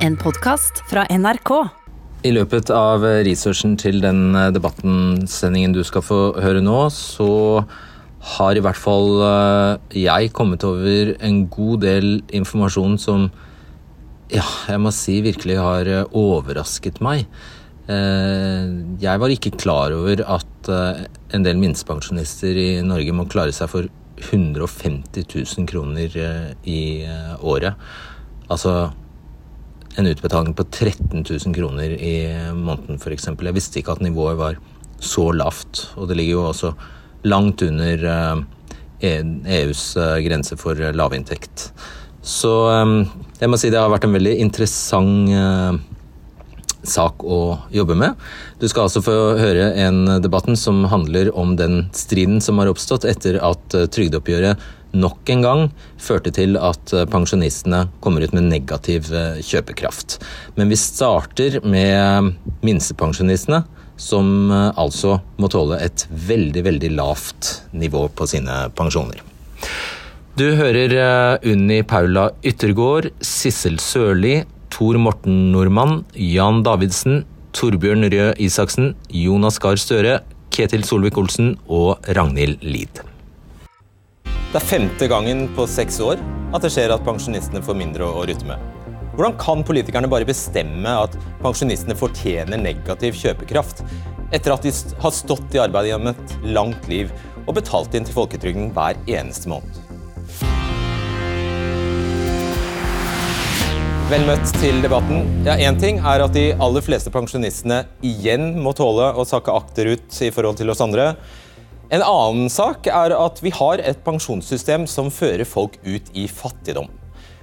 En podkast fra NRK. I løpet av researchen til den debattensendingen du skal få høre nå, så har i hvert fall eh, jeg kommet over en god del informasjon som ja, jeg må si virkelig har eh, overrasket meg. Eh, jeg var ikke klar over at en del minstepensjonister i Norge må klare seg for 150 000 kroner i året. Altså en utbetaling på 13 000 kroner i måneden f.eks. Jeg visste ikke at nivået var så lavt. Og det ligger jo også langt under EUs eh, e eh, grense for lavinntekt. Så eh, jeg må si det har vært en veldig interessant sak å jobbe med. Du skal altså få høre en debatten som handler om den striden som har oppstått etter at trygdeoppgjøret nok en gang førte til at pensjonistene kommer ut med negativ kjøpekraft. Men vi starter med minstepensjonistene som eh, altså må tåle et veldig, veldig lavt nivå på sine pensjoner. Du hører eh, Unni Paula Yttergård, Sissel Sørli, Tor Morten Nordmann, Jan Davidsen, Torbjørn Røe Isaksen, Jonas Gahr Støre, Ketil Solvik-Olsen og Ragnhild Lid. Det er femte gangen på seks år at det skjer at pensjonistene får mindre å rutte med. Hvordan kan politikerne bare bestemme at pensjonistene fortjener negativ kjøpekraft, etter at de har stått i arbeid gjennom et langt liv og betalt inn til folketrygden hver eneste måned? Vel møtt til debatten. Ja, Én ting er at de aller fleste pensjonistene igjen må tåle å sakke akterut i forhold til oss andre. En annen sak er at vi har et pensjonssystem som fører folk ut i fattigdom.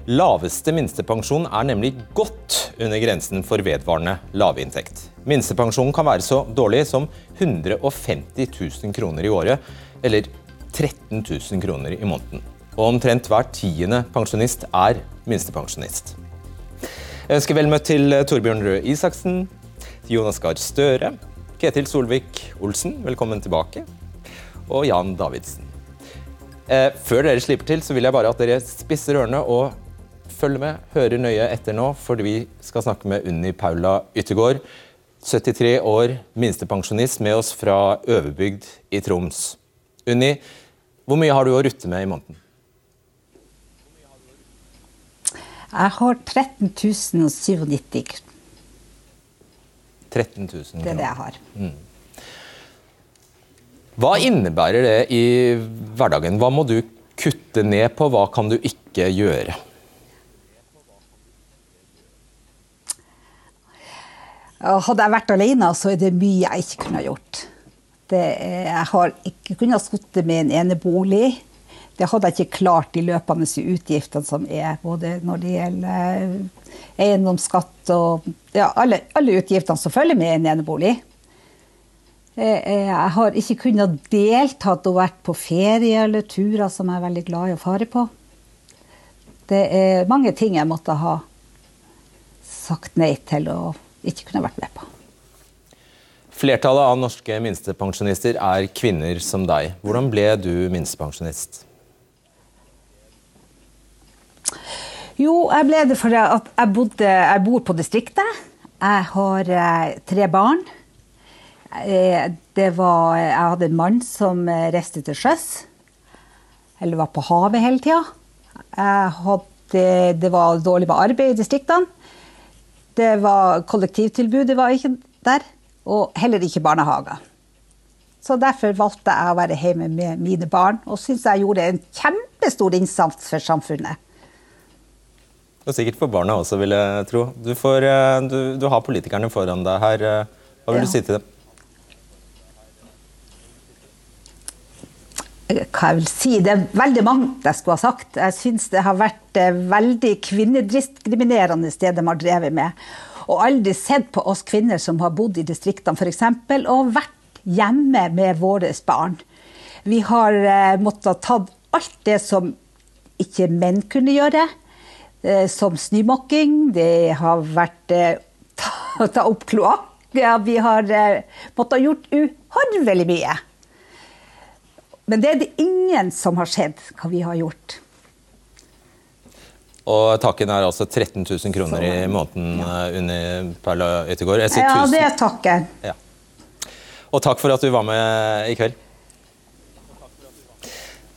Laveste minstepensjon er nemlig godt under grensen for vedvarende lavinntekt. Minstepensjonen kan være så dårlig som 150 000 kroner i året, eller 13 000 kroner i måneden. Og omtrent hver tiende pensjonist er minstepensjonist. Jeg ønsker vel møtt til Torbjørn Røe Isaksen, Jonas Gahr Støre, Ketil Solvik-Olsen, velkommen tilbake, og Jan Davidsen. Eh, før dere slipper til, så vil jeg bare at dere spisser ørene og følger med, hører nøye etter nå, for vi skal snakke med Unni Paula Yttergård. 73 år, minstepensjonist, med oss fra Øverbygd i Troms. Unni, hvor mye har du å rutte med i måneden? Jeg har 13 097 13 000 Det er det jeg har. Mm. Hva innebærer det i hverdagen? Hva må du kutte ned på, hva kan du ikke gjøre? Hadde jeg vært alene, så er det mye jeg ikke kunne gjort. Det, jeg har ikke kunnet sitte med en enebolig. Det hadde jeg ikke klart de løpende utgiftene som er, både når det gjelder eh, eiendomsskatt og ja, alle, alle, utgiftene som følger med en enebolig. Eh, eh, jeg har ikke kunnet deltatt og vært på ferie eller turer som jeg er veldig glad i å fare på. Det er mange ting jeg måtte ha sagt nei til. og ikke kunne vært med på. Flertallet av norske minstepensjonister er kvinner som deg. Hvordan ble du minstepensjonist? Jo, jeg ble det fordi jeg, bodde, jeg bor på distriktet. Jeg har eh, tre barn. Eh, var, jeg hadde en mann som eh, reiste til sjøs. Eller var på havet hele tida. Det var dårlig med arbeid i distriktene. Det var kollektivtilbudet var ikke der, og heller ikke barnehager. Så derfor valgte jeg å være hjemme med mine barn, og syns jeg gjorde en kjempestor innsats for samfunnet. Og sikkert for barna også, vil jeg tro. Du, får, eh, du, du har politikerne foran deg her. Hva vil ja. du si til dem? Hva jeg vil si, Det er veldig mange jeg skulle ha sagt. Jeg syns det har vært eh, veldig kvinnediskriminerende det de har drevet med. Og aldri sett på oss kvinner som har bodd i distriktene f.eks. og vært hjemme med våre barn. Vi har eh, måttet ta alt det som ikke menn kunne gjøre, eh, som snømåking. Det har vært ta, ta opp kloakk. Ja, vi har måttet gjort uhorvelig mye. Men det er det ingen som har sett hva vi har gjort. Og takken er altså 13 000 kroner i måneden ja. under Perla Yttergård. Jeg sier Ja, det er takken. Ja. Og takk for at du var med i kveld.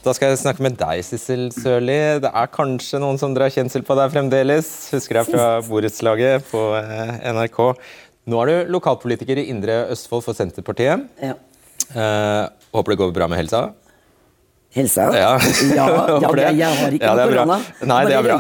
Da skal jeg snakke med deg, Sissel Sørli. Det er kanskje noen som drar kjensel på deg fremdeles. Husker deg fra borettslaget på eh, NRK. Nå er du lokalpolitiker i Indre Østfold for Senterpartiet. Ja. Eh, håper det går bra med helsa? Helsa? Ja. ja, ja jeg, jeg har ikke Ja, det noe bra. korona. Nei, det er bra.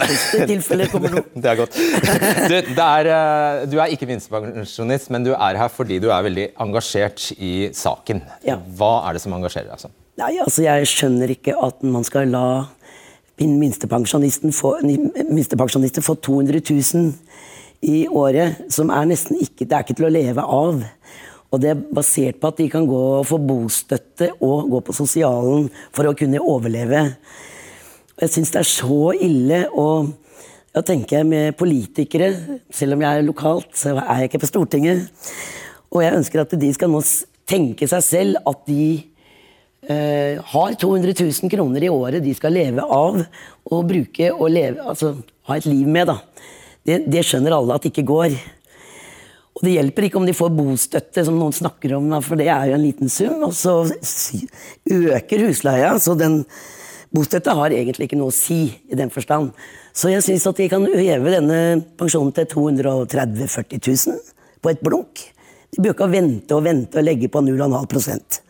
Det er godt. Du, det er, eh, du er ikke minstepensjonist, men du er her fordi du er veldig engasjert i saken. Ja. Hva er det som engasjerer deg sånn? Nei, altså Jeg skjønner ikke at man skal la min minstepensjonisten få, minstepensjonister få 200 000 i året, som er nesten ikke Det er ikke til å leve av. Og det er basert på at de kan gå og få bostøtte og gå på sosialen for å kunne overleve. Og Jeg syns det er så ille. å jeg tenker med politikere, selv om jeg er lokalt, så er jeg ikke på Stortinget. Og jeg ønsker at de skal nå tenke seg selv at de eh, har 200 000 kroner i året de skal leve av og bruke og leve, altså ha et liv med. da. Det, det skjønner alle at det ikke går. Og det hjelper ikke om de får bostøtte, som noen snakker om, for det er jo en liten sum. Og så øker husleia, så den bostøtta har egentlig ikke noe å si i den forstand. Så jeg syns at de kan heve denne pensjonen til 230 000-40 000 på et blunk. De bør ikke vente og vente og legge på 0,5 prosent.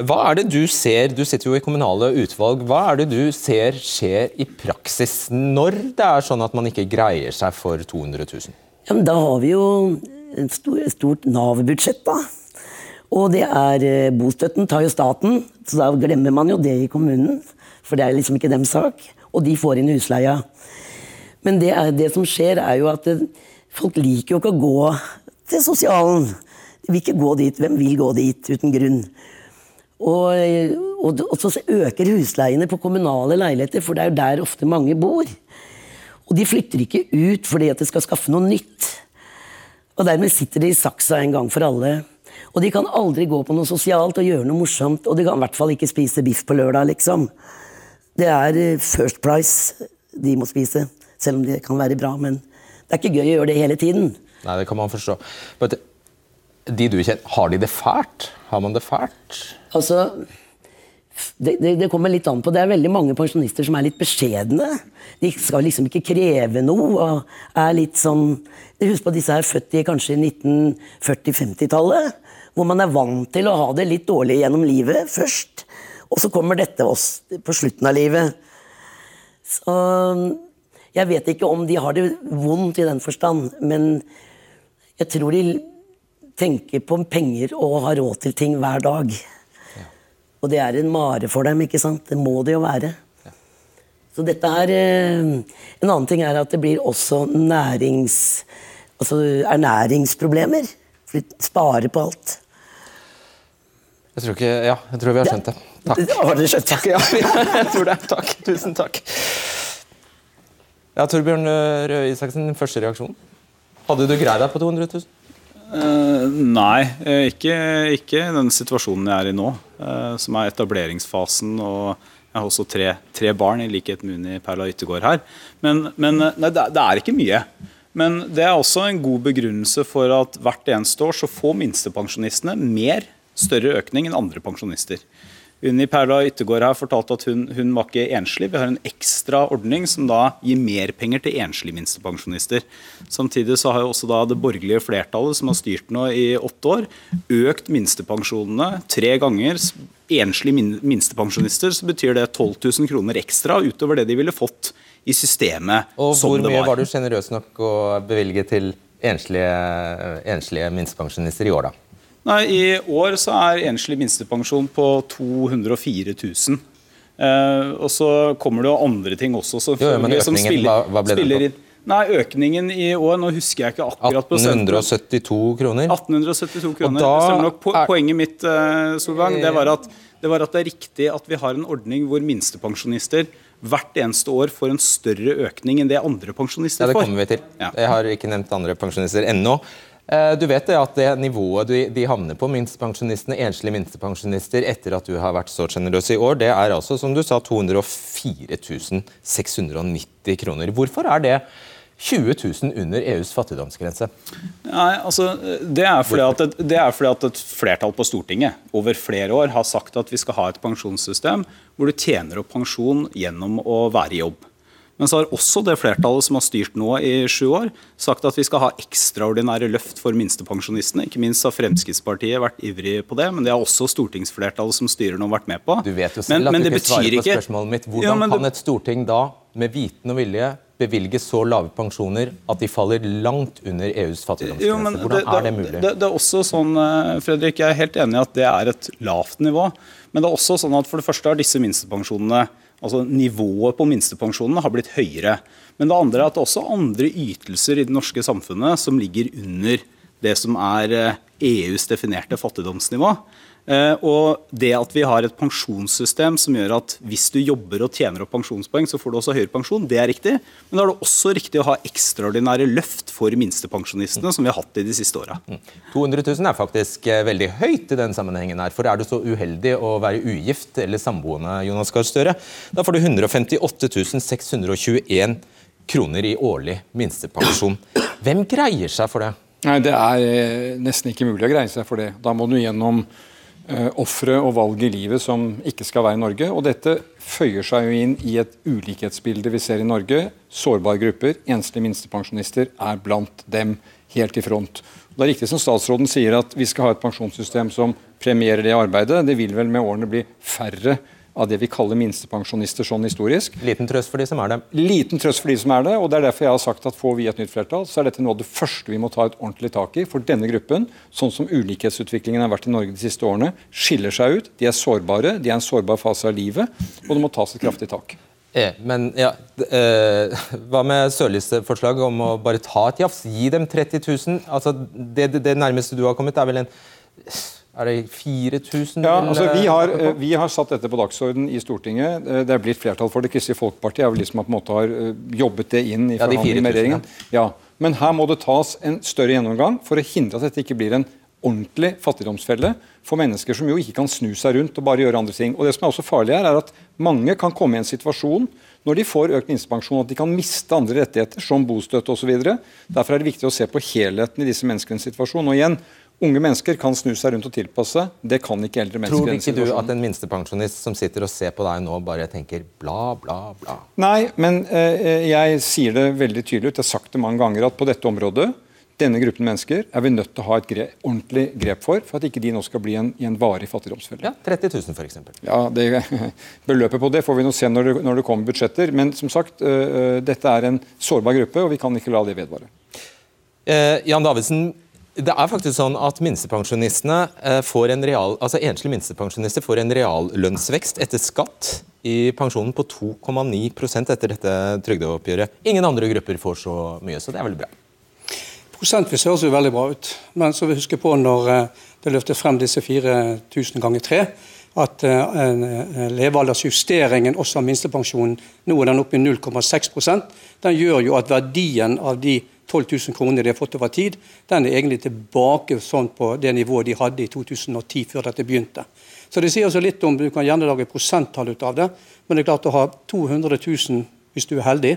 Hva er det du ser, du sitter jo i kommunale utvalg, hva er det du ser skjer i praksis når det er sånn at man ikke greier seg for 200 000? Ja, men da har vi jo et stor, stort Nav-budsjett, da. Og det er eh, Bostøtten tar jo staten, så da glemmer man jo det i kommunen. For det er liksom ikke deres sak. Og de får inn husleia. Men det, er, det som skjer, er jo at eh, folk liker jo ikke å gå til sosialen. De vil ikke gå dit. Hvem vil gå dit uten grunn? Og, eh, og, og så øker husleiene på kommunale leiligheter, for det er jo der ofte mange bor. Og de flytter ikke ut fordi at de skal skaffe noe nytt. Og dermed sitter de i saksa en gang for alle. Og de kan aldri gå på noe sosialt og gjøre noe morsomt. Og de kan i hvert fall ikke spise biff på lørdag, liksom. Det er eh, First Price de må spise. Selv om det kan være bra, men det er ikke gøy å gjøre det hele tiden. Nei, det kan man forstå. But, de du kjenner, har de det fælt? Har man det fælt? Altså, det, det, det kommer litt an på. Det er veldig mange pensjonister som er litt beskjedne. De skal liksom ikke kreve noe. og er litt sånn... Husk på disse er født i kanskje 1940-50-tallet. Hvor man er vant til å ha det litt dårlig gjennom livet først. Og så kommer dette oss på slutten av livet. Så jeg vet ikke om de har det vondt i den forstand, men jeg tror de tenker på penger og har råd til ting hver dag. Og det er en mare for dem, ikke sant? Det må det jo være. Så dette er eh, En annen ting er at det blir også nærings... Altså ernæringsproblemer. For de sparer på alt. Jeg tror ikke, ja, jeg tror vi har skjønt det. Takk. Har dere skjønt? Takk, ja, jeg tror det. Takk. Tusen takk. Ja, Torbjørn Røe Isaksen, første reaksjon? Hadde du greid deg på 200 000? Eh, nei, eh, ikke, ikke den situasjonen jeg er i nå, uh, som er etableringsfasen. og Jeg har også tre, tre barn, i likhet med Uni Perla Yttergård her. Men, men nei, det, det er ikke mye. Men det er også en god begrunnelse for at hvert eneste år så får minstepensjonistene mer større økning enn andre pensjonister. Unni Perla Yttergård her fortalte at hun, hun var ikke enslig. Vi har en ekstra ordning som da gir mer penger til enslige minstepensjonister. Samtidig så har jo også da det borgerlige flertallet som har styrt nå i åtte år, økt minstepensjonene tre ganger. Enslige minstepensjonister så betyr det 12 000 kroner ekstra utover det de ville fått i systemet Og som hvor mye var. var du sjenerøs nok å bevilge til enslige, enslige minstepensjonister i år, da? Nei, I år så er enslig minstepensjon på 204 000. Eh, og så kommer det jo andre ting også som, Jo, men som spiller, hva- hva ble spiller på? inn. Nei, økningen i år, nå husker jeg ikke akkurat prosenten. 1872 kroner? 1872 kroner. da nok. Po er- Poenget mitt eh, Solvang, det, var at, det var at det er riktig at vi har en ordning hvor minstepensjonister hvert eneste år får en større økning enn det andre pensjonister får. Ja, det kommer vi til. Ja. Jeg har ikke nevnt andre pensjonister ennå. Eh, du vet det at det nivået de havner på, minstepensjonistene, enslige minstepensjonister, etter at du har vært så sjenerøs i år, det er altså, som du sa, 204 690 kroner. Hvorfor er det 20 000 under EUs fattigdomsgrense? Nei, altså, det er, at, det er fordi at et flertall på Stortinget over flere år har sagt at vi skal ha et pensjonssystem hvor du tjener opp pensjon gjennom å være i jobb. Men så har også det flertallet som har styrt nå i sju år, sagt at vi skal ha ekstraordinære løft for minstepensjonistene. Ikke minst har Fremskrittspartiet vært ivrig på det, men det har også stortingsflertallet som styrer nå vært med på. Du vet jo selv men, at du ikke svarer på spørsmålet mitt. Hvordan ja, kan et storting da, med viten og vilje, bevilge så lave pensjoner at de faller langt under EUs fattigdomsgrense? Hvordan det, er det mulig? Det, det, er også sånn, eh, Fredrik, Jeg er helt enig i at det er et lavt nivå. Men det er også sånn at for det første har disse minstepensjonene altså Nivået på minstepensjonene har blitt høyere. Men det andre er at det også andre ytelser i det norske samfunnet som ligger under det som er EUs eh, e definerte fattigdomsnivå. Eh, og det at vi har et pensjonssystem som gjør at hvis du jobber og tjener opp pensjonspoeng, så får du også høyere pensjon, det er riktig. Men da er det også riktig å ha ekstraordinære løft for minstepensjonistene, som vi har hatt i de siste åra. 200 mm. 000 er faktisk eh, veldig høyt i den sammenhengen her. For er du så uheldig å være ugift eller samboende, Jonas Gahr Støre, da får du 158 621 kroner i årlig minstepensjon. Hvem greier seg for det? Nei, Det er eh, nesten ikke mulig å greie seg for det. Da må du gjennom ofre og valg i livet som ikke skal være i Norge. Og dette føyer seg jo inn i et ulikhetsbilde vi ser i Norge. Sårbare grupper, enslige minstepensjonister, er blant dem helt i front. Det er riktig som statsråden sier at vi skal ha et pensjonssystem som premierer det arbeidet. Det vil vel med årene bli færre av det vi kaller minstepensjonister sånn historisk. Liten trøst for de som er det. Liten trøst for de som er det, og det er derfor jeg har sagt at får vi et nytt flertall, så er dette noe av det første vi må ta et ordentlig tak i for denne gruppen, sånn som ulikhetsutviklingen har vært i Norge de siste årene, skiller seg ut. De er sårbare, de er en sårbar fase av livet, og det må tas et kraftig tak. Eh, men ja, eh, Hva med Sørlis forslag om å bare ta et jafs? Gi dem 30 000? Altså, det, det, det nærmeste du har kommet, er vel en er det 4000? Ja, altså vi har, eh, vi har, satt dette på dagsorden i Stortinget. Eh, det er blitt flertall for det. Kristelig Folkeparti er vel de som på en måte har eh, jobbet det inn i ja, forhandlingene med regjeringen. Ja. Men her må det tas en større gjennomgang for å hindre at dette ikke blir en ordentlig fattigdomsfelle for mennesker som jo ikke kan snu seg rundt og bare gjøre andre ting. Og det som er også farlig her, er at mange kan komme i en situasjon når de får økt minstepensjon, at de kan miste andre rettigheter, som bostøtte osv. Derfor er det viktig å se på helheten i disse menneskenes situasjon. Og igjen, Unge mennesker kan snu seg rundt og tilpasse. Det kan ikke eldre mennesker. Tror ikke du at en minstepensjonist som sitter og ser på deg nå, bare tenker bla, bla, bla? Nei, men eh, jeg sier det veldig tydelig ut. Jeg har sagt det mange ganger at på dette området denne gruppen mennesker er vi nødt til å ha et grep, ordentlig grep for, for at ikke de nå skal bli en, i en varig fattigdomsfelle. Ja, 30 000 f.eks. Ja, det, Beløpet på det får vi nå se når det, når det kommer budsjetter. Men som sagt, eh, dette er en sårbar gruppe, og vi kan ikke la det vedvare. Eh, Jan Davidsen, det er faktisk sånn at minstepensjonistene eh, får en real, altså Enslige minstepensjonister får en reallønnsvekst etter skatt i pensjonen på 2,9% etter dette trygdeoppgjøret. Ingen andre grupper får så mye, så det er veldig bra. Prosentvis høres jo veldig bra ut, men så vi huske på når eh, det løfter frem disse 4000 ganger 3, at uh, levealdersjusteringen også av minstepensjonen, nå er den oppe i 0,6% Den gjør jo at verdien av de 12 000 kroner de har fått over tid, den er egentlig tilbake sånn på det nivået de hadde i 2010, før dette begynte. Så Det sier altså litt om, Du kan gjerne lage prosenttall ut av det, men det er klart å ha 200 000 hvis du er heldig,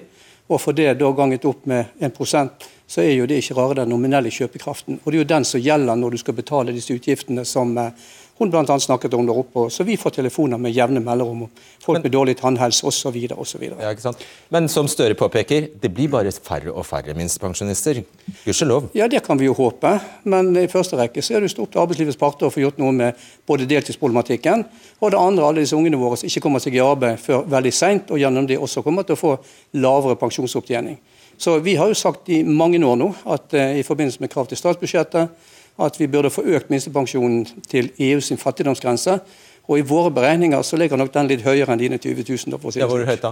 og for det da ganget opp med 1% så er jo det ikke rare den nominelle kjøpekraften. Og Det er jo den som gjelder når du skal betale disse utgiftene som eh, hun bl.a. snakket om der oppe. Så vi får telefoner med jevne mellomrom om folk men, med dårlig tannhelse osv. Ja, ikke sant? Men som Støre påpeker, det blir bare færre og færre minstepensjonister. Gudskjelov. Ja, det kan vi jo håpe. Men i første rekke så er det stort arbeidslivets parter å få gjort noe med både deltidsproblematikken og det andre, alle disse ungene våre som ikke kommer seg i arbeid før veldig seint, og gjennom det også kommer til å få lavere pensjonsopptjening. Så Vi har jo sagt i mange år nå at eh, i forbindelse med krav til statsbudsjettet at vi burde få økt minstepensjonen til EUs fattigdomsgrense. Og I våre beregninger så ligger nok den litt høyere enn dine 20 000. For å si ja, hvor sånn. høyt da?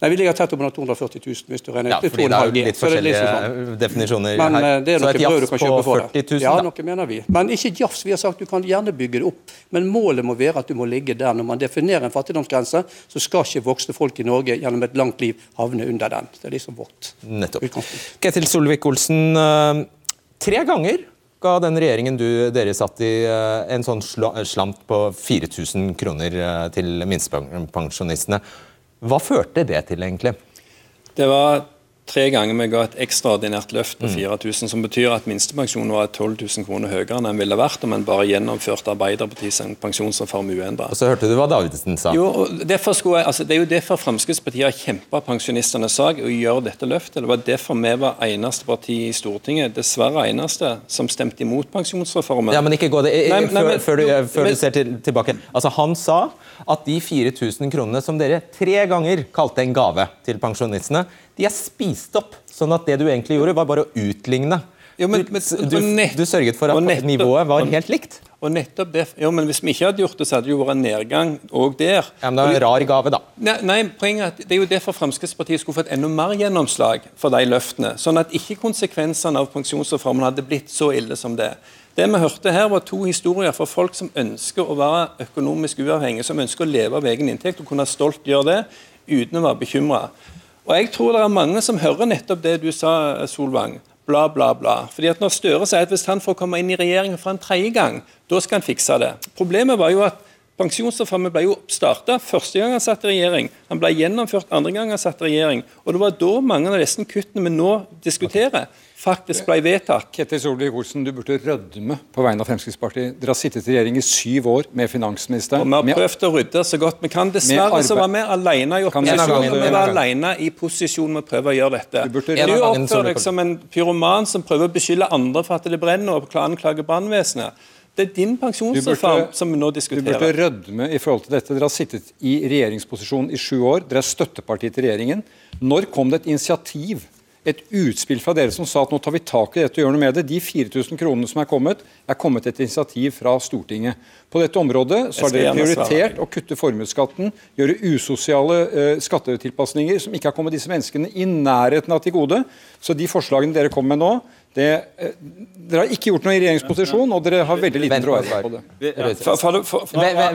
Nei, Vi ligger tett oppunder 240 000. hvis du regner ja, fordi det er jo litt forskjellige sånn. definisjoner Men, her. Eh, det er noe så et jafs på 40 000, ja, noe mener vi. Men ikke jafs. Vi har sagt du kan gjerne bygge det opp. Men målet må være at du må ligge der. Når man definerer en fattigdomsgrense, så skal ikke voksne folk i Norge gjennom et langt liv havne under den. Det er liksom vårt Nettopp. utgangspunkt. Ketil Solvik-Olsen, eh, tre ganger ga den regjeringen du, dere satt i, en sånn slant på 4000 kroner til minstepensjonistene. Hva førte det til, egentlig? Det var tre ganger vi ga et ekstraordinært løft på 4000, mm. som betyr at minstepensjonen var 12 000 kroner høyere enn den ville vært om en bare gjennomførte Arbeiderpartiets pensjonsreform uendret. Og så hørte du hva Davidsen sa. Jo, derfor jeg, altså, Det er jo derfor Fremskrittspartiet har kjempa pensjonistenes sak å gjøre dette løftet. Det var derfor vi var eneste parti i Stortinget, dessverre eneste, som stemte imot pensjonsreformen. Ja, men ikke gå det, nei, nei, men, før, du, før men, du, ser til, tilbake. Altså, Han sa at de 4000 kronene som dere tre ganger kalte en gave til pensjonistene, de er spist opp. Sånn at det du egentlig gjorde, var bare å utligne. Jo, men, men, du, nett, du, sørget for at nettopp, nivået var helt likt. Og nettopp det, jo, men Hvis vi ikke hadde gjort det, så hadde det jo vært en nedgang òg der. Ja, men Det er en rar gave, da. Nei, nei, poenget er at Det er jo derfor Fremskrittspartiet skulle fått enda mer gjennomslag for de løftene. Sånn at ikke konsekvensene av pensjonsreformen hadde blitt så ille som det. Det vi hørte her, var to historier fra folk som ønsker å være økonomisk uavhengige, som ønsker å leve av egen inntekt og kunne stolt gjøre det uten å være bekymra. Og jeg tror det er mange som hører nettopp det du sa, Solvang. Bla, bla, bla. Fordi at Når Støre sier at hvis han får komme inn i regjeringen for en tredje gang, da skal han fikse det. Problemet var jo at Pensjonsreformen ble jo starta første gang han satt i regjering. Han ble gjennomført andre gang han satt i regjering. Og det var da mange av disse kuttene vi nå diskuterer, faktisk ble vedtatt. Ketil Solvik-Olsen, du burde rødme på vegne av Fremskrittspartiet. Dere har sittet i regjering i syv år med finansministeren. Og Vi har prøvd å rydde så godt vi kan. Dessverre så var vi alene i opposisjon. Vi var alene i posisjon med å prøve å gjøre dette. Du, du oppfører deg som en pyroman som prøver å beskylde andre for at det brenner og anklager brannvesenet. Det er din pensjonsreform som vi nå diskuterer. Du burde rødme i forhold til dette. Dere har sittet i regjeringsposisjon i sju år. Dere er støtteparti til regjeringen. Når kom det et initiativ, et utspill fra dere som sa at nå tar vi tak i dette og gjør noe med det? De 4000 kronene som er kommet, er kommet etter initiativ fra Stortinget. På dette området så har dere prioritert å kutte formuesskatten, gjøre usosiale uh, skattetilpasninger som ikke har kommet disse menneskene i nærheten av til gode. Så de forslagene dere kommer med nå, det, eh, dere har ikke gjort noe i regjeringsposisjon, og dere har veldig liten troverdighet på det.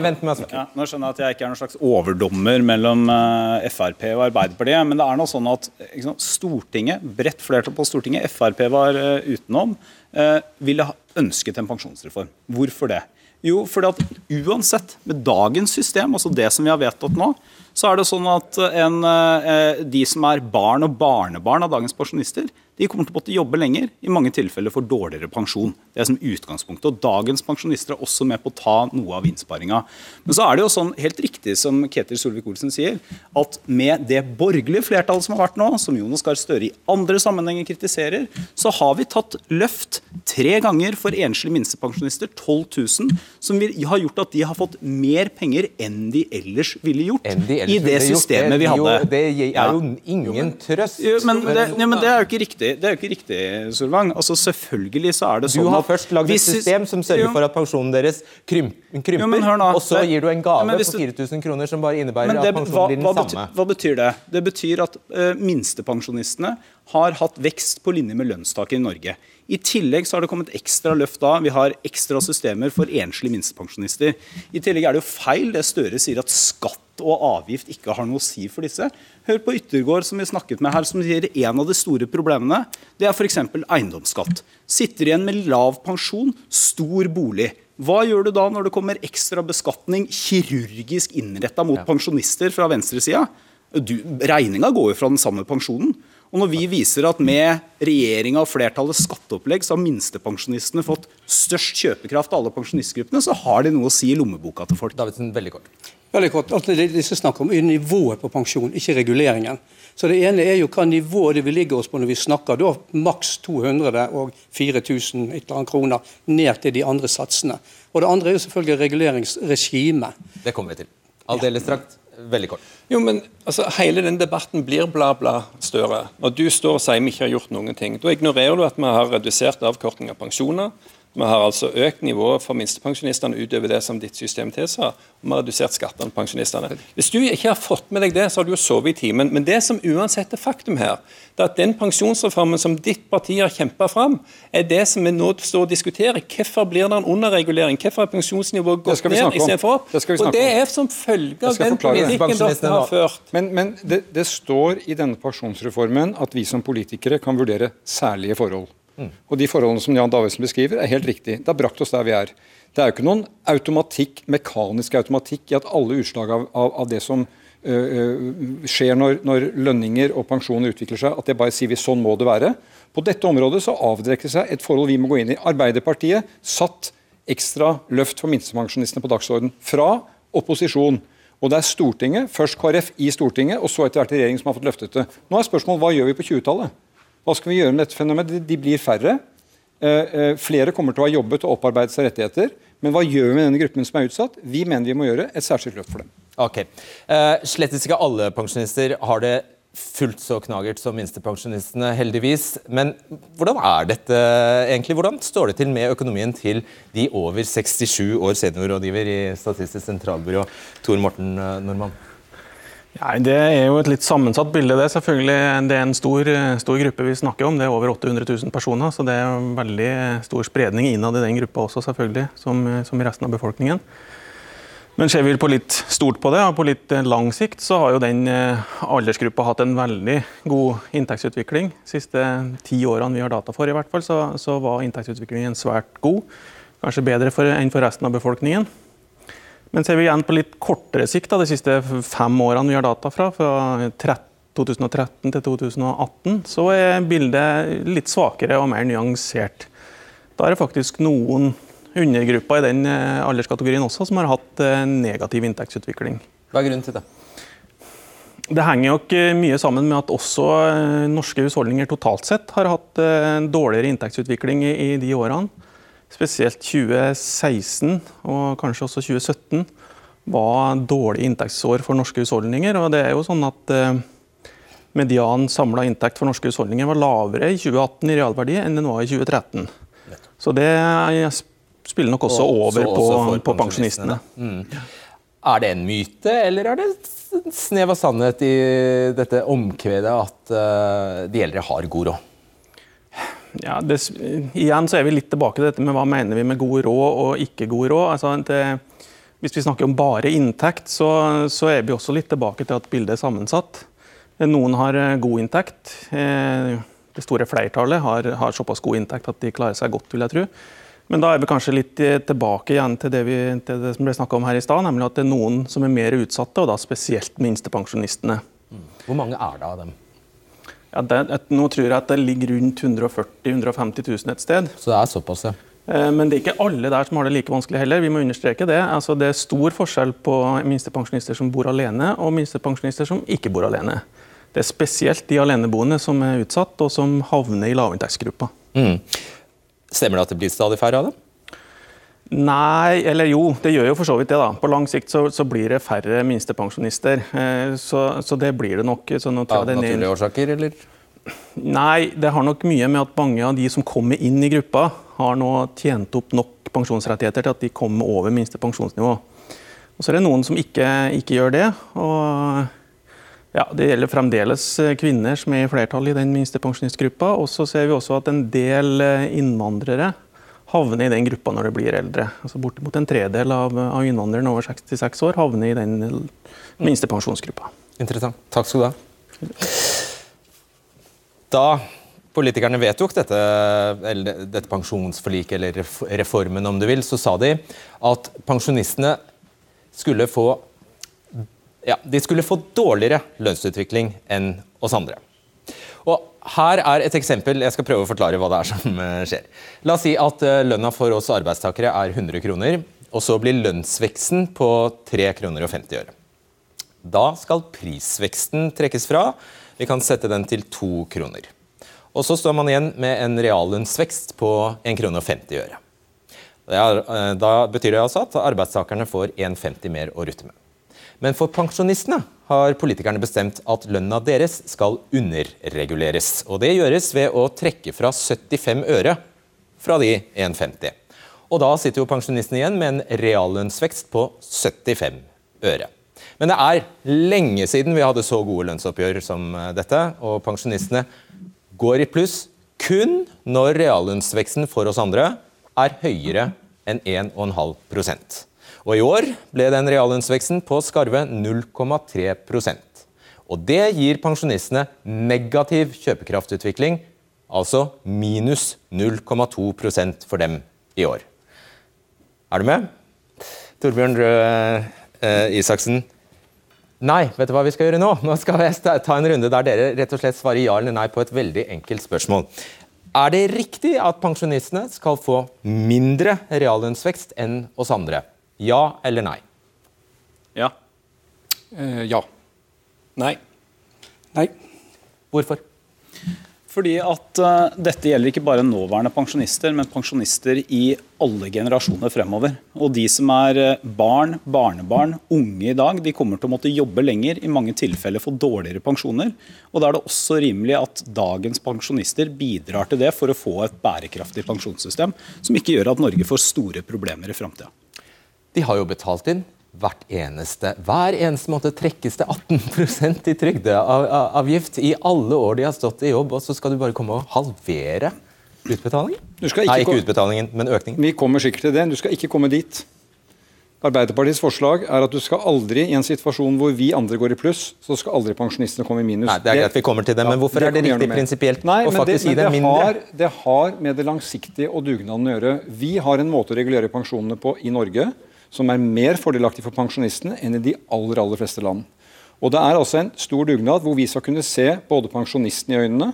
Vent med å ja, Nå skjønner jeg at jeg ikke er noen slags overdommer mellom uh, Frp og Arbeiderpartiet, men det er nå sånn at sant, Stortinget, bredt flertall på Stortinget, Frp var uh, utenom, uh, ville ha ønsket en pensjonsreform. Hvorfor det? Jo, fordi at uansett, med dagens system, altså det som vi har vedtatt nå, så er det sånn at en, de som er barn og barnebarn av dagens pensjonister, de kommer til å måtte jobbe lenger, i mange tilfeller for dårligere pensjon. Det er som utgangspunktet. og Dagens pensjonister er også med på å ta noe av innsparinga. Men så er det jo sånn, helt riktig som Ketil Solvik-Olsen sier, at med det borgerlige flertallet som har vært nå, som Jonas Gahr Støre i andre sammenhenger kritiserer, så har vi tatt løft tre ganger for enslige minstepensjonister, 12 000, som har gjort at de har fått mer penger enn de ellers ville gjort de ellers i det systemet det, vi hadde. Det er jo ingen trøst. Jo, men, det, ja, men det er jo ikke riktig riktig, det er jo ikke riktig, Solvang. Altså, selvfølgelig så er det sånn Du har først lagd et system som sørger for at pensjonen deres krymper, jo, og så gir du en gave ja, på 4000 kroner som bare innebærer det, at pensjonen blir den hva, samme. Hva betyr det? Det betyr at uh, minstepensjonistene har hatt vekst på linje med lønnstaket i Norge. I tillegg så har det kommet ekstra løft da. Vi har ekstra systemer for enslige minstepensjonister. I tillegg er det jo feil det Støre sier at skatt og avgift ikke har noe å si for disse. Hør på Yttergård, som vi snakket med her, som sier en av de store problemene det er f.eks. eiendomsskatt. Sitter igjen med lav pensjon, stor bolig. Hva gjør du da når det kommer ekstra beskatning kirurgisk innretta mot pensjonister fra venstresida? Regninga går jo fra den samme pensjonen. Og når vi viser at med regjeringa og flertallets skatteopplegg så har minstepensjonistene fått størst kjøpekraft av alle pensjonistgruppene, så har de noe å si i lommeboka til folk. Davidsen, veldig kort. Veldig kort. Alt det disse snakker om er nivået på pensjon, ikke reguleringen. Så Det ene er jo hva nivået det vil ligge oss på når vi snakker da maks 200 og 4000 kroner ned til de andre satsene. Og Det andre er jo selvfølgelig reguleringsregimet. Det kommer vi til. Aldeles strakt. Veldig kort. Jo, men altså, Hele den debatten blir bla, bla, Støre. Når du står og sier vi ikke har gjort noen ting, da ignorerer du at vi har redusert avkorting av pensjoner. Vi har altså økt nivået for minstepensjonistene utover det som ditt system tilsa. Og vi har redusert skattene på pensjonistene. Hvis du ikke har fått med deg det, så har du jo sovet i timen. Men det som uansett er faktum her, det er at den pensjonsreformen som ditt parti har kjempa fram, er det som vi nå står og diskuterer. Hvorfor blir det en underregulering? Hvorfor er pensjonsnivået gått ned istedenfor opp? Det og det er som følge av den politikken dere har ført. Men, men det, det står i denne pensjonsreformen at vi som politikere kan vurdere særlige forhold. Mm. Og de forholdene som Jan Davidsen beskriver, er helt riktig. Det har brakt oss der vi er. Det er jo ikke noen automatikk, mekanisk automatikk i at alle utslag av, av, av det som øh, skjer når, når, lønninger og pensjoner utvikler seg, at det bare sier vi sånn må det være. På dette området så avdekker det seg et forhold vi må gå inn i. Arbeiderpartiet satt ekstra løft for minstepensjonistene på dagsorden fra opposisjon. Og det er Stortinget, først KrF i Stortinget, og så etter hvert regjering som har fått løftet det. Nå er spørsmålet hva gjør vi på 20-tallet? Hva skal vi gjøre med dette fenomenet? De blir færre. Eh, eh, flere kommer til å ha jobbet og opparbeidet seg rettigheter. Men hva gjør vi med denne gruppen som er utsatt? Vi mener vi må gjøre et særskilt løft for dem. Ok. Uh, slett ikke alle pensjonister har det fullt så knagert som minstepensjonistene, heldigvis. Men hvordan er dette egentlig? Hvordan står det til med økonomien til de over 67 år seniorrådgiver i Statistisk sentralbyrå, Tor Morten eh, Normann? Ja, det er jo et litt sammensatt bilde. Det selvfølgelig. Det er en stor, stor, gruppe vi snakker om. Det er over 800 000 personer, så det er en veldig stor spredning innad i den gruppa også, selvfølgelig, som, som i resten av befolkningen. Men ser vi på litt stort på det, og på litt lang sikt, så har jo den eh, aldersgruppa hatt en veldig god inntektsutvikling. De siste ti årene vi har data for, i hvert fall, så, så var inntektsutviklingen svært god. Kanskje bedre for, enn for resten av befolkningen. Men ser vi igjen på litt kortere sikt, da, de siste fem årene vi har data fra, fra 2013 til 2018, så er bildet litt svakere og mer nyansert. Da er det faktisk noen undergrupper i den eh, alderskategorien også som har hatt eh, negativ inntektsutvikling. Hva er grunnen til det? Det henger nok eh, mye sammen med at også norske husholdninger totalt sett har hatt dårligere inntektsutvikling i de årene. Spesielt 2016 og kanskje også 2017 var dårlige inntektsår for norske husholdninger. og det er jo sånn at Median samla inntekt for norske husholdninger var lavere i 2018 i realverdi enn den var i 2013. Så det spiller nok også over på, også på pensjonistene. Mm. Er det en myte, eller er det snev av sannhet i dette omkvedet at uh, de eldre har god råd? Ja, det, igjen så er vi litt tilbake til dette med hva mener vi med god råd og ikke god råd. Altså, det, hvis vi snakker om bare inntekt, så, så, er vi også litt tilbake til at bildet er sammensatt. Noen har eh, god inntekt. Eh, det store flertallet har, har såpass god inntekt at de klarer seg godt, vil jeg tro. Men da er vi kanskje litt tilbake igjen til det, vi, til det som ble snakka om her i stad, nemlig at det er noen som er mer utsatte, og da spesielt minstepensjonistene. Hvor mange er det av dem? Ja, det, nå tror jeg at det ligger rundt 140 000-150 000 et sted. Så det er såpass, ja. Eh, men det er ikke alle der som har det like vanskelig heller. Vi må understreke Det Altså, det er stor forskjell på minstepensjonister som bor alene, og minstepensjonister som ikke bor alene. Det er spesielt de aleneboende som er utsatt, og som havner i lavinntektsgruppa. Mm. Stemmer det at det blir stadig færre av dem? Nei, eller jo, det gjør jo for så vidt det. da. På lang sikt så, så blir det færre minstepensjonister. Eh, så, så, det blir det nok. Så av naturlige årsaker, eller? Nei, det har nok mye med at mange av de som kommer inn i gruppa, har nå tjent opp nok pensjonsrettigheter til at de kommer over minste pensjonsnivå. Og Så er det noen som ikke, ikke gjør det. og ja, Det gjelder fremdeles kvinner som er i flertall i den minstepensjonistgruppa. Og så ser vi også at en del eh, innvandrere havner i den gruppa når de blir eldre. Altså Bortimot en tredel av, av innvandrerne over 66 år havner i den minste pensjonsgruppa. Interessant. Takk skal du ha. Da politikerne vedtok dette, dette pensjonsforliket, eller reformen om du vil, så sa de at pensjonistene skulle få ja, de skulle få dårligere lønnsutvikling enn oss andre. Og Her er et eksempel. Jeg skal prøve å forklare hva det er som eh, skjer. La oss si at eh, lønna for oss arbeidstakere er 100 kroner, og så blir lønnsveksten på 3 kroner og 50 øre. Da skal prisveksten trekkes fra. Vi kan sette den til 2 kroner. Og så står man igjen med en reallønnsvekst på 1 krone og 50 øre. Eh, da betyr det altså at arbeidstakerne får 1,50 mer å rutte med. Men for pensjonistene har politikerne bestemt at lønna deres skal underreguleres. Og det gjøres ved å trekke fra 75 øre fra de 1,50. Og da sitter jo pensjonistene igjen med en reallønnsvekst på 75 øre. Men det er lenge siden vi hadde så gode lønnsoppgjør som eh, dette, og pensjonistene går i pluss kun når reallønnsveksten for oss andre er høyere enn 1,5 og I år ble den reallønnsveksten på skarve 0,3% Og Det gir pensjonistene negativ kjøpekraftutvikling Altså minus 0,2% for dem i år. Er du med? Torbjørn Røe eh, Isaksen. Nei, vet du hva vi skal gjøre nå? Nå skal jeg ta en runde der dere rett og slett svarer ja eller nei på et veldig enkelt spørsmål. Er det riktig at pensjonistene skal få mindre reallønnsvekst enn oss andre? Ja eller nei? Ja. Eh, ja. Nei. Nei. Hvorfor? Fordi at uh, dette gjelder ikke bare nåværende pensjonister, men pensjonister i alle generasjoner fremover. Og de som er uh, barn, barnebarn, unge i dag, de kommer til å måtte jobbe lenger, i mange tilfeller få dårligere pensjoner. Og da er det også rimelig at dagens pensjonister bidrar til det for å få et bærekraftig pensjonssystem, som ikke gjør at Norge får store problemer i framtida. De har jo betalt inn hvert eneste, hver eneste måned trekkes det 18% i trygdeavgift i alle år de har stått i jobb, og så skal du bare komme og halvere utbetalingen? Ikke Nei, ikke utbetalingen, men økningen. Vi kommer sikkert til det. Du skal ikke komme dit. Arbeiderpartiets forslag er at du skal aldri, i en situasjon hvor vi andre går i pluss, så skal aldri pensjonistene komme i minus. Nei, det er greit vi kommer til det, men hvorfor ja, det er det riktig prinsipielt å faktisk gi dem mindre? Har, det har med det langsiktige og dugnaden å gjøre. Vi har en måte å regulere pensjonene på i Norge som er mer fordelaktig for pensjonistene enn i de aller, aller fleste land. Og Det er altså en stor dugnad hvor vi skal kunne se både pensjonisten i øynene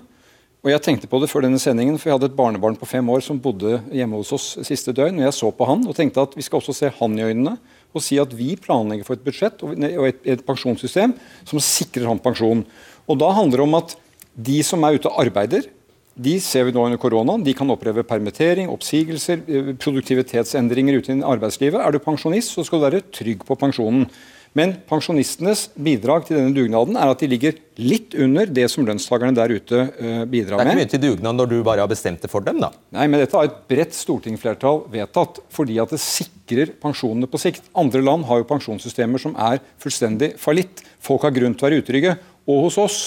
og Jeg tenkte på det før denne sendingen, for jeg hadde et barnebarn på fem år som bodde hjemme hos oss siste døgn. og Jeg så på han og tenkte at vi skal også se han i øynene og si at vi planlegger for et budsjett og et, et pensjonssystem som sikrer han pensjon. Og Da handler det om at de som er ute og arbeider, de ser vi nå under koronaen. De kan oppleve permittering, oppsigelser, eh, produktivitetsendringer ute i arbeidslivet. Er du pensjonist, så skal du være trygg på pensjonen. Men pensjonistenes bidrag til denne dugnaden er at de ligger litt under det som lønnstakerne der ute uh, bidrar med. Det er ikke mye til dugnad når du bare har bestemt det for dem, da? Nei, men dette har et bredt stortingsflertall vedtatt fordi at det sikrer pensjonene på sikt. Andre land har jo pensjonssystemer som er fullstendig fallitt. Folk har grunn til å være utrygge. Og hos oss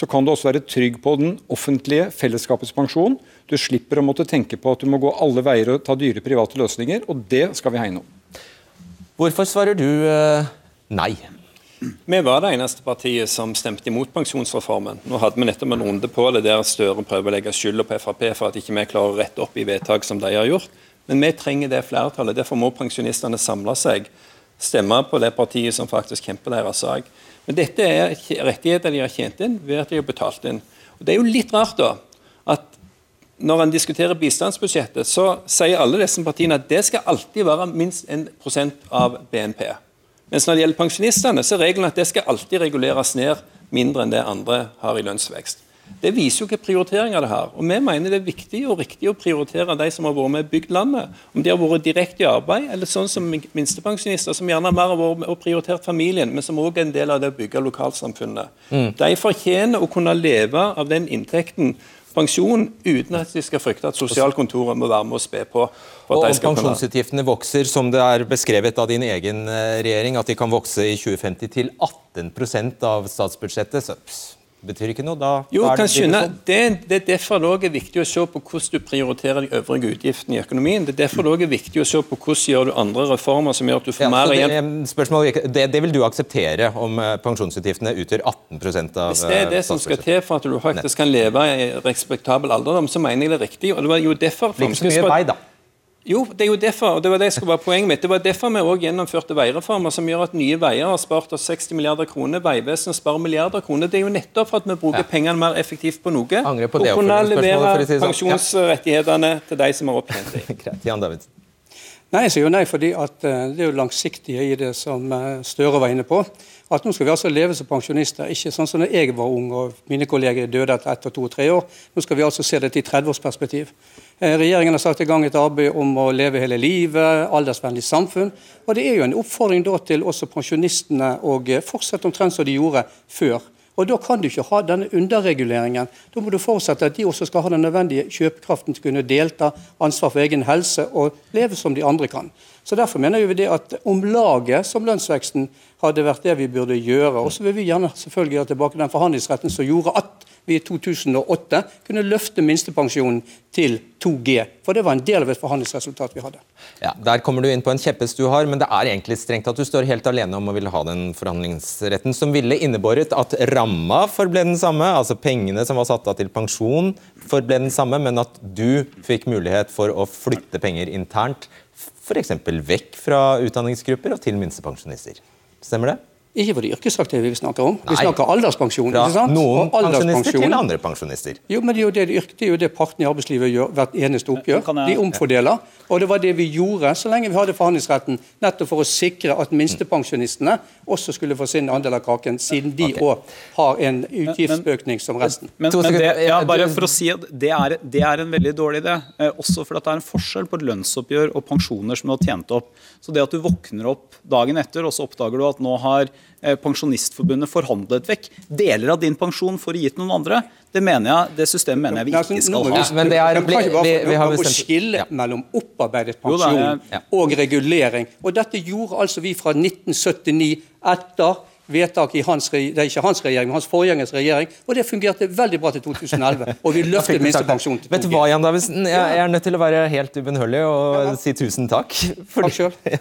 så kan du også være trygg på den offentlige fellesskapets pensjon. Du slipper å måtte tenke på at du må gå alle veier og ta dyre private løsninger, og det skal vi hegne om. Hvorfor svarer du uh, nei? Vi var det eneste partiet som stemte imot pensjonsreformen. Nå hadde vi nettopp en runde på det der Støre prøver å legge skylda på Frp for at ikke vi klarer å rette opp i vedtak som de har gjort. Men vi trenger det flertallet. Derfor må pensjonistene samle seg, stemme på det partiet som faktisk kjemper deres sak. Men dette er rettigheter de har tjent inn ved at de har betalt inn. Og Det er jo litt rart da, at når en diskuterer bistandsbudsjettet, så sier alle disse partiene at det skal alltid være minst 1% av BNP. Mens når det gjelder pensjonistene, så er regelen at det skal alltid reguleres ned mindre enn det andre har i lønnsvekst. Det viser jo hvilke prioriteringer det har. Og Vi mener det er viktig og riktig å prioritere de som har vært med og bygd landet. Om de har vært direkte i arbeid, eller sånn som minstepensjonister, som gjerne mer har vært med og prioritert familien, men som òg er en del av det å bygge lokalsamfunnet. Mm. De fortjener å kunne leve av den inntekten pensjon uten at de skal frykte at sosialkontoret må være med og spe på. og om pensjonsutgiftene vokser, som det er beskrevet av din egen eh, regjering, at de kan vokse i 2050 til 18 av statsbudsjettet, så betyr ikke noe. Da jo, er det, skjønne, det, det, er derfor det er viktig å se på hvordan du prioriterer de øvrige utgiftene i økonomien. Det er derfor det er viktig å se på hvordan gjør du andre reformer som gjør at du får ja, mer igjen. Spørsmålet, det, det, vil du akseptere om eh, pensjonsutgiftene utgjør 18% av Hvis det er det som skal til for at du faktisk kan leve i respektabel alderdom, så mener jeg det er riktig. og det var jo derfor Blir Jo, det er jo derfor, og det var det skulle være poenget mitt. Det var derfor vi også gjennomførte veireformer som gjør at Nye Veier har spart oss 60 milliarder kroner, Vegvesenet sparer milliarder kroner. Det er jo nettopp for at vi bruker ja. pengene mer effektivt på noe. Angre på det, og kunne levere si sånn. pensjonsrettighetene ja. til de som har opptjent dem. Greit, Jan Davidsen. Nei, jeg sier jo nei, fordi at uh, det er jo langsiktige i det som uh, Støre var inne på. At nå skal vi altså leve som pensjonister, ikke sånn som da jeg var ung og mine kolleger døde etter ett og to og tre år. Nå skal vi altså se dette i 30-årsperspektiv. Eh, regjeringen har satt i gang et arbeid om å leve hele livet, aldersvennlig samfunn. Og Det er jo en oppfordring da til også pensjonistene å eh, fortsette omtrent som de gjorde før. Og Da kan du ikke ha denne underreguleringen. Da må du forutsette at de også skal ha den nødvendige kjøpekraften til å kunne delta, ansvar for egen helse og leve som de andre kan. Så Derfor mener vi det at om laget som lønnsveksten hadde vært det vi burde gjøre. Og så vil vi gjerne selvfølgelig ha tilbake den forhandlingsretten som gjorde at vi i 2008 kunne løfte minstepensjonen til 2G. For det var en del av et forhandlingsresultat vi hadde. Ja, Der kommer du inn på en kjepphest du har, men det er egentlig strengt at du står helt alene om å ville ha den forhandlingsretten, som ville innebåret at ramma forble den samme, altså pengene som var satt av til pensjon, forble den samme, men at du fikk mulighet for å flytte penger internt, f.eks. vekk fra utdanningsgrupper og til minstepensjonister. Stemmer det? Ikke for de yrkesaktive vi snakker om. Vi Nei. snakker alderspensjon. Ja, ikke sant? noen pensjonister til andre pensjonister. Jo, men det er jo det, det, er jo det partene i arbeidslivet gjør hvert eneste oppgjør. De omfordeler. Og det var det vi gjorde så lenge vi hadde forhandlingsretten, nettopp for å sikre at minstepensjonistene også skulle få sin andel av kaken, siden de òg okay. har en utgiftsøkning som resten. Men, men, men det, ja, bare for å si at det er, det er en veldig dårlig idé. Eh, også fordi det er en forskjell på lønnsoppgjør og pensjoner som du har tjent opp. Så det at du våkner opp dagen etter, og så oppdager du at nå har Pensjonistforbundet forhandlet vekk deler av din pensjon for å gi til noen andre. Det mener jeg, det systemet mener jeg vi ikke skal ha. Men det er, vi, vi, vi har bestemt... skille mellom opparbeidet pensjon og regulering. Og dette gjorde altså vi fra 1979 etter vedtak i hans, det er ikke hans regjering, men hans forgjengers regjering. Og det fungerte veldig bra til 2011. Og vi løftet minstepensjonen til 2 Vet du hva, Jan Davidsen? Jeg er nødt til å være helt ubønnhørlig og ja, si tusen takk. Fordi, takk selv.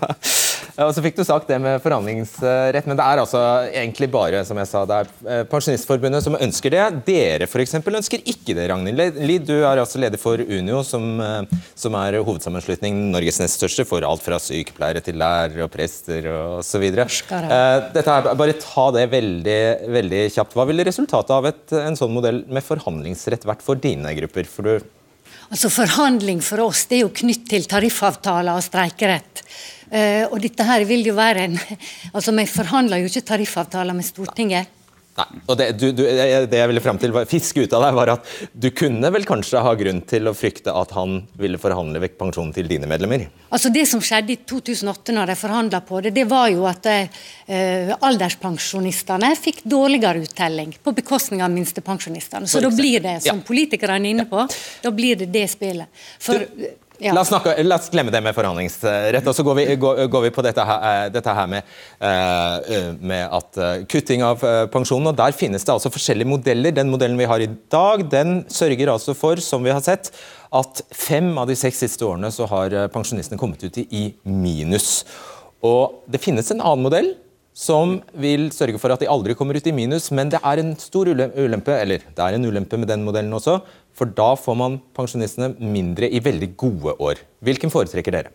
Ja. Og så fikk du sagt det med forhandlingsrett, men det er altså egentlig bare som jeg sa, det er eh, Pensjonistforbundet som ønsker det. Dere f.eks. ønsker ikke det, Ragnhild Lid. Du er altså leder for Unio, som, eh, som er hovedsammenslutning Norges nest største for alt fra sykepleiere til lærere og prester osv. Eh, dette er bare ta det veldig, veldig kjapt. Hva ville resultatet av et, en sånn modell med forhandlingsrett vært for dine grupper? For du altså Forhandling for oss det er jo knytt til tariffavtaler og streikerett. Uh, og dette her vil jo være en altså Vi forhandler jo ikke tariffavtaler med Stortinget. Nei, og det, du, du, det, jeg ville frem til, fiske ut av deg, var at du kunne vel kanskje ha grunn til å frykte at han ville forhandle vekk pensjonen til dine medlemmer? Altså Det som skjedde i 2008 når de forhandla på det, det var jo at eh, alderspensjonistene fikk dårligere uttelling på bekostning av minstepensjonistene. Så da blir det, som ja. politikerne er inne på, da blir det det spillet. For... Du, ja. La, oss snakke, la, oss glemme det med forhandlingsrett. og Så går vi, går, går vi på dette her, eh, dette her med, uh, med, at kutting av pensjonen. og Der finnes det altså forskjellige modeller. Den modellen vi har i dag, den sørger altså for, som vi har sett, at fem av de seks siste årene så har pensjonistene kommet ut i minus. Og Det finnes en annen modell som vil sørge for at de aldri kommer ut i minus, men det er en stor ulempe, eller det er en ulempe med den modellen også, for da får man pensjonistene mindre i veldig gode år. Hvilken foretrekker dere?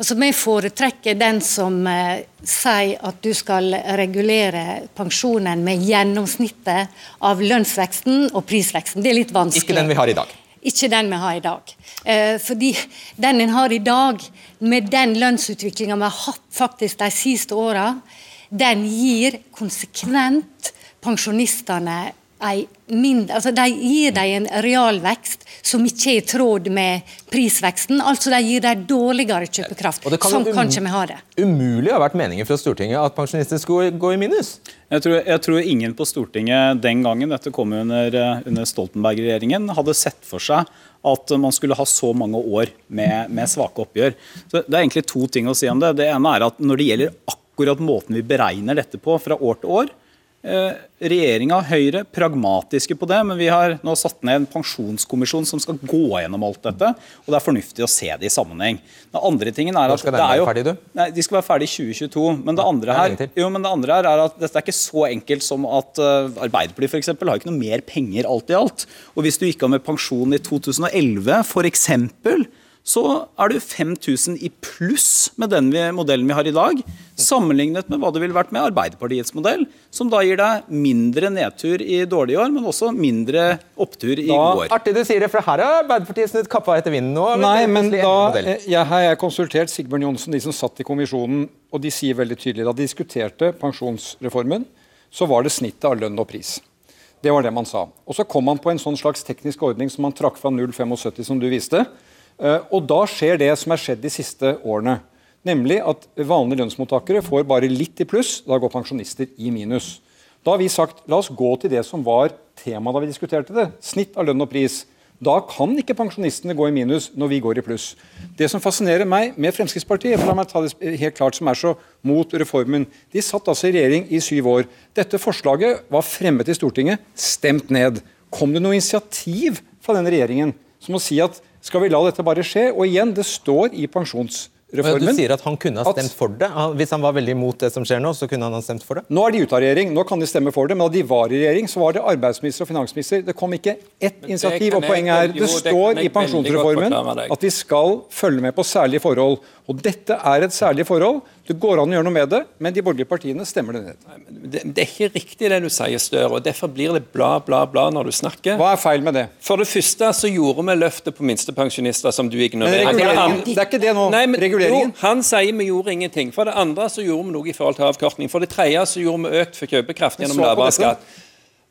Altså, Vi foretrekker den som eh, sier at du skal regulere pensjonen med gjennomsnittet av lønnsveksten og prisveksten. Det er litt vanskelig. Ikke den vi har i dag? Ikke den vi har i dag. Eh, fordi den en har i dag, med den lønnsutviklinga vi har hatt faktisk de siste åra, den gir konsekvent pensjonistene mindre, altså de gir dem en realvekst som ikke er i tråd med prisveksten. Altså de gir dem dårligere kjøpekraft. Kan sånn kan ikke vi ha det. Umulig har vært meningen fra Stortinget at pensjonister skulle gå i minus? Jeg tror, jeg tror, ingen på Stortinget den gangen dette kom under, under Stoltenberg-regjeringen, hadde sett for seg at man skulle ha så mange år med, med svake oppgjør. Så Det er egentlig to ting å si om det. Det ene er at Når det gjelder akkurat måten vi beregner dette på fra år til år, Eh, Regjeringa og Høyre pragmatiske på det, men vi har nå satt ned en pensjonskommisjon som skal gå gjennom alt dette. og Det er fornuftig å se det i sammenheng. Den andre tingen er at skal den være ferdig, du? Nei, De skal være ferdig i 2022. Men det andre her, jo, men det andre her er at dette er ikke så enkelt som at uh, Arbeiderpartiet for eksempel, har ikke noe mer penger alt i alt. Og Hvis du gikk av med pensjon i 2011 f.eks., så er du 5000 i pluss med den modellen vi har i dag, sammenlignet med hva det ville vært med Arbeiderpartiets modell, som da gir deg mindre nedtur i dårlige år, men også mindre opptur i da, år. Artig du sier det, for her har Arbeiderpartiet snudd kappa etter vinden nå. Nei, men da, jeg har jeg konsultert Sigbjørn Johnsen, de som satt i kommisjonen, og de sier veldig tydelig da de diskuterte pensjonsreformen, så var det snittet av lønn og pris. Det var det man sa. Og så kom man på en sånn slags teknisk ordning som man trakk fra 0,75, som du viste Eh, og da skjer det som er skjedd de siste årene. Nemlig at vanlige lønnsmottakere får bare litt i pluss. Da går pensjonister i minus. Da har vi sagt la oss gå til det som var temaet da vi diskuterte det. Snitt av lønn og pris. Da kan ikke pensjonistene gå i minus når vi går i pluss. Det som fascinerer meg med Fremskrittspartiet, for la meg ta det helt klart som er så mot reformen De satt altså i regjering i syv år. Dette forslaget var fremmet i Stortinget, stemt ned. Kom det noe initiativ fra denne regjeringen som å si at skal vi la dette bare skje? Og igjen, det står i pensjonsreformen. Du sier at han kunne ha stemt for det? Hvis han var veldig imot det som skjer nå, så kunne han ha stemt for det? Nå er de ute av regjering, nå kan de stemme for det. Men da de var i regjering, så var det arbeidsminister og finansminister. Det kom ikke ett initiativ. Og poenget er, det står i pensjonsreformen at vi skal følge med på særlige forhold. Og dette er et særlig forhold. Det går an å gjøre noe med det, men de borgerlige partiene stemmer det ned. Det, det er ikke riktig det du sier, Støre. og Derfor blir det bla, bla, bla når du snakker. Hva er feil med det? For det første så gjorde vi løftet på minstepensjonister, som du ignorerer. Det er ikke det nå. Nei, men, reguleringen? Jo, han sier vi gjorde ingenting. For det andre så gjorde vi noe i forhold til avkortning. For det tredje så gjorde vi økt for kjøpekraft gjennom lavere skatt.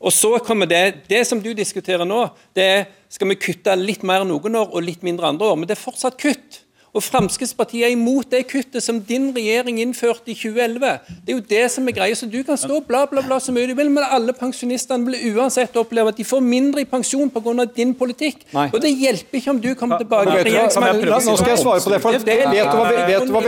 Og så kommer det, det som du diskuterer nå, det er skal vi kutte litt mer noen år og litt mindre andre år. Men det er fortsatt kutt. Og Fremskrittspartiet er imot det kuttet som din regjering innførte i 2011. Det er jo det som er greia. Så du kan stå bla, bla, bla så mye du vil, men alle pensjonistene vil uansett oppleve at de får mindre i pensjon pga. din politikk. Nei. Og det hjelper ikke om du kommer tilbake til regjeringsmakten. Nå skal jeg svare på det. for Vet du hva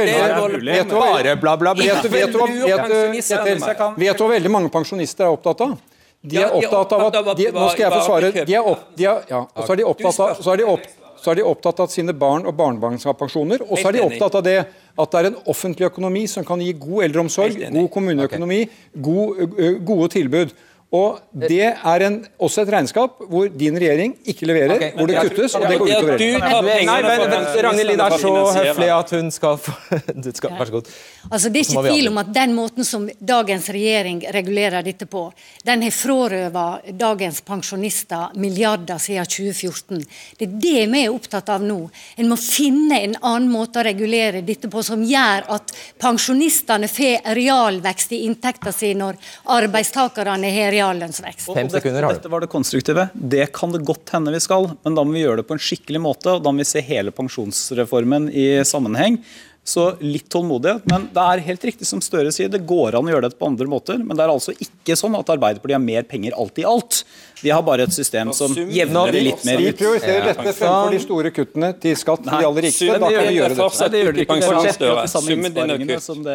Vet du hva veldig mange pensjonister er opptatt av? De er opptatt av at de, Nå skal jeg få svare. De er opp, de er, ja, og så er de opptatt av, så er de opp, så er de opptatt av at sine barn og barnebarn skal ha pensjoner. Og så er de opptatt av det at det er en offentlig økonomi som kan gi god eldreomsorg, god kommuneøkonomi, god, gode tilbud. Og Det er en, også et regnskap hvor din regjering ikke leverer, okay, hvor det kuttes. og det går utover Ragnhild Lid er så høflig at hun skal få Vær så god. Altså, det er ikke tvil om at den måten som dagens regjering regulerer dette på, den har frarøva dagens pensjonister milliarder siden 2014. Det er det vi er opptatt av nå. En må finne en annen måte å regulere dette på som gjør at pensjonistene får realvekst i inntekten sin når arbeidstakerne har realvekst reallønnsvekst. Fem sekunder har du. Dette var det konstruktive. Det kan det godt hende vi skal, men da må vi gjøre det på en skikkelig måte. og Da må vi se hele pensjonsreformen i sammenheng. Så litt tålmodighet. Men det er helt riktig som Støre sier, det går an å gjøre det på andre måter. Men det er altså ikke sånn at Arbeiderpartiet har mer penger alt i alt. De har bare et system som jevner det litt mer ut. De prioriterer dette fremfor de store kuttene til skatt for de aller rikeste. Da kan vi gjøre. Det gjør ikke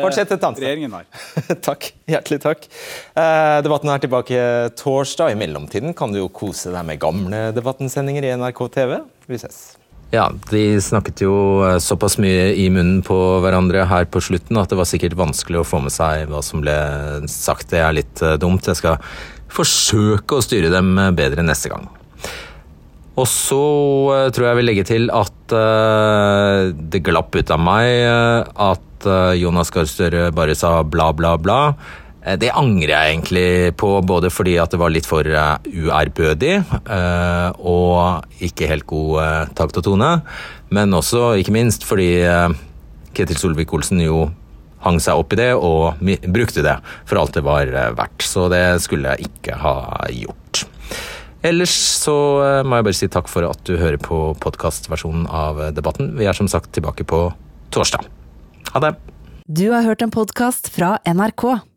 Fortsett et annet Takk. Hjertelig takk. Eh, debatten er tilbake torsdag. I mellomtiden kan du jo kose deg med gamle debattensendinger i NRK TV. Vi ses. Ja, de snakket jo eh, såpass mye i munnen på hverandre her på slutten at det var sikkert vanskelig å få med seg hva som ble sagt. Det er litt eh, dumt. Jeg skal forsøke å styre dem eh, bedre neste gang. Og så tror jeg vil legge til at det glapp ut av meg at Jonas Gahr Støre bare sa bla, bla, bla. Eh, det angrer jeg egentlig på, både fordi at det var litt for eh, uærbødig eh, og ikke helt god takt og tone, men også, ikke minst, fordi Ketil Solvik-Olsen jo hang seg opp i det og brukte det for alt det var verdt. Så det skulle jeg ikke ha gjort. Ellers så må jeg bare si takk for at du hører på podkastversjonen av debatten. Vi er som sagt tilbake på torsdag. Ha det. Du har hørt en podkast fra NRK.